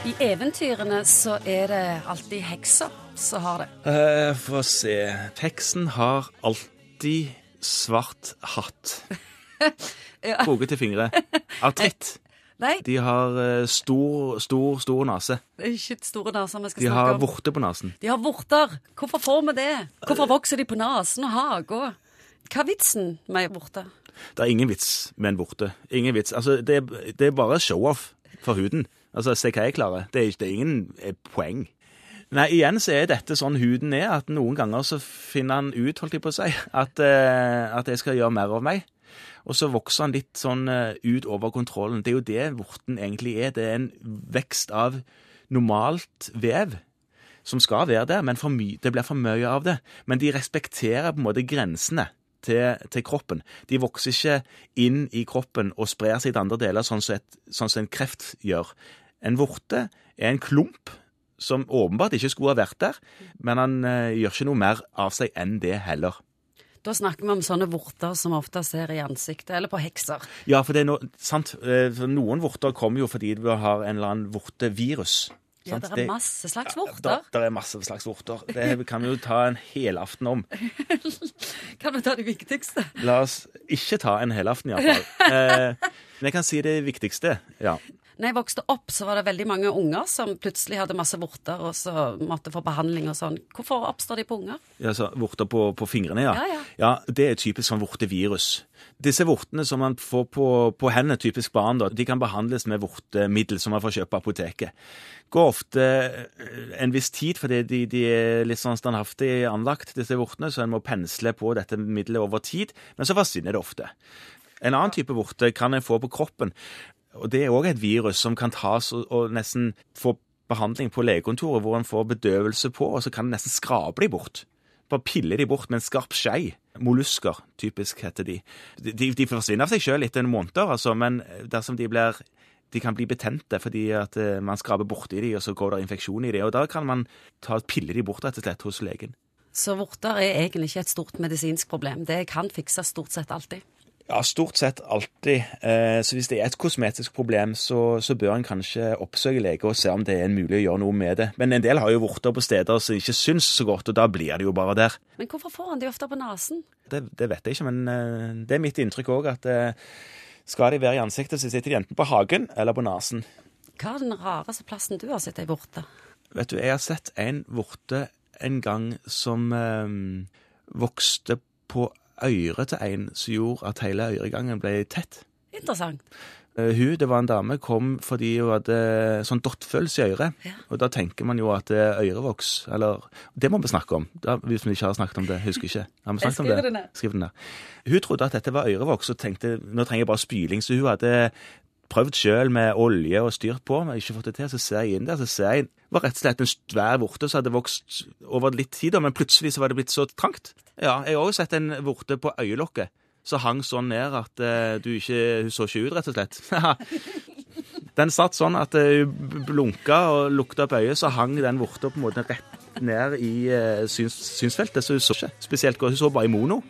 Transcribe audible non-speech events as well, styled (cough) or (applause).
I eventyrene så er det alltid heksa som har det. Uh, Få se Heksen har alltid svart hatt. (laughs) Ja. til fingre. Artritt. Nei, De har eh, stor, stor, stor nese. det er ikke store naser vi skal De snakke har vorter vorte på nesen. De har vorter. Hvorfor får vi det? Hvorfor vokser de på nesen og hagen? Hva er vitsen med vorte? Det er ingen vits med en vorte. Ingen vits. Altså, det, det er bare show-off for huden. Altså, se hva jeg klarer. Det er, det er ingen eh, poeng. Nei, igjen så er dette sånn huden er, at noen ganger så finner han ut, holdt jeg på å si, at, eh, at jeg skal gjøre mer av meg. Og så vokser han litt sånn eh, ut over kontrollen. Det er jo det vorten egentlig er. Det er en vekst av normalt vev som skal være der, men my det blir for mye av det. Men de respekterer på en måte grensene til, til kroppen. De vokser ikke inn i kroppen og sprer seg til andre deler, sånn som, et, sånn som en kreft gjør. En vorte er en klump som åpenbart ikke skulle ha vært der, men han eh, gjør ikke noe mer av seg enn det heller. Da snakker vi om sånne vorter som ofte ser i ansiktet, eller på hekser. Ja, for det er no, sant, eh, noen vorter kommer jo fordi du har en eller annen vortevirus. Ja, det er masse slags Det vorter. er masse slags vorter. Det kan vi jo ta en helaften om. (laughs) Kan vi ta de viktigste? La oss ikke ta en helaften, iallfall. (laughs) Eh, men jeg kan si det viktigste. Ja. Når jeg vokste opp, så var det veldig mange unger som plutselig hadde masse vorter, og så måtte få behandling og sånn. Hvorfor oppstår de på unger? Ja, Altså, vorter på, på fingrene, ja. Ja, ja. ja, Det er typisk sånn vortevirus. Disse vortene som man får på, på hendene, typisk barn, da, de kan behandles med vortemiddel som man får kjøpe på apoteket. Går ofte eh, en viss tid, fordi de, de er litt sånn standhaftig anlagt, disse vortene, så en må pensle på dette middelet over tid, men så forsvinner det ofte. En annen type vorte kan en få på kroppen, og det er òg et virus som kan tas og, og nesten få behandling på legekontoret, hvor en får bedøvelse på, og så kan en nesten skrape de bort. Bare pille de bort med en skarp skei. Mollusker, typisk heter de. De, de, forsvinner av seg sjøl etter en måned, altså, men dersom de blir de kan bli betente fordi at eh, man skraper borti de, og så går det infeksjon i de, og da kan man ta pille de bort rett og slett hos legen. Så vorter er egentlig ikke et stort medisinsk problem. Det kan fikses stort sett alltid. Ja, stort sett alltid. Eh, så hvis det er et kosmetisk problem, så, så bør en kanskje oppsøke lege og se om det er mulig å gjøre noe med det. Men en del har jo vorter på steder som ikke syns så godt, og da blir det jo bare der. Men hvorfor får han de ofte på nesen? Det, det vet jeg ikke, men eh, det er mitt inntrykk òg at eh, skal de være i ansiktet, så sitter de enten på hagen eller på nesen. Hva er den rareste plassen du har sett ei vorte? Vet du, jeg har sett en vorte en gang som eh, vokste på øret til en som gjorde at hele øregangen ble tett. Interessant. Eh, hun, det var en dame, kom fordi hun hadde sånn dottfølelse i øret. Ja. Og da tenker man jo at det er ørevoks, eller Det må vi snakke om, da, hvis vi ikke har snakket om det. Husker ikke. Har vi snakket om det? Skriv den der. Hun trodde at dette var ørevoks, og tenkte nå trenger jeg bare spyling. Så hun hadde prøvd sjøl med olje og styrt på, men ikke fått det til. Så ser jeg inn der, så ser jeg det var rett og slett en svær vorte som hadde vokst over litt tid, men plutselig så var det blitt så trangt. Ja, jeg har også sett en vorte på øyelokket som hang sånn ned at uh, du ikke, så ikke ut, rett og slett. (laughs) den satt sånn at hun hun blunka og lukta opp øyet, så hang den vorta på en måte rett ned i uh, syns, synsfeltet, så hun så ikke spesielt godt. Hun så bare i mono.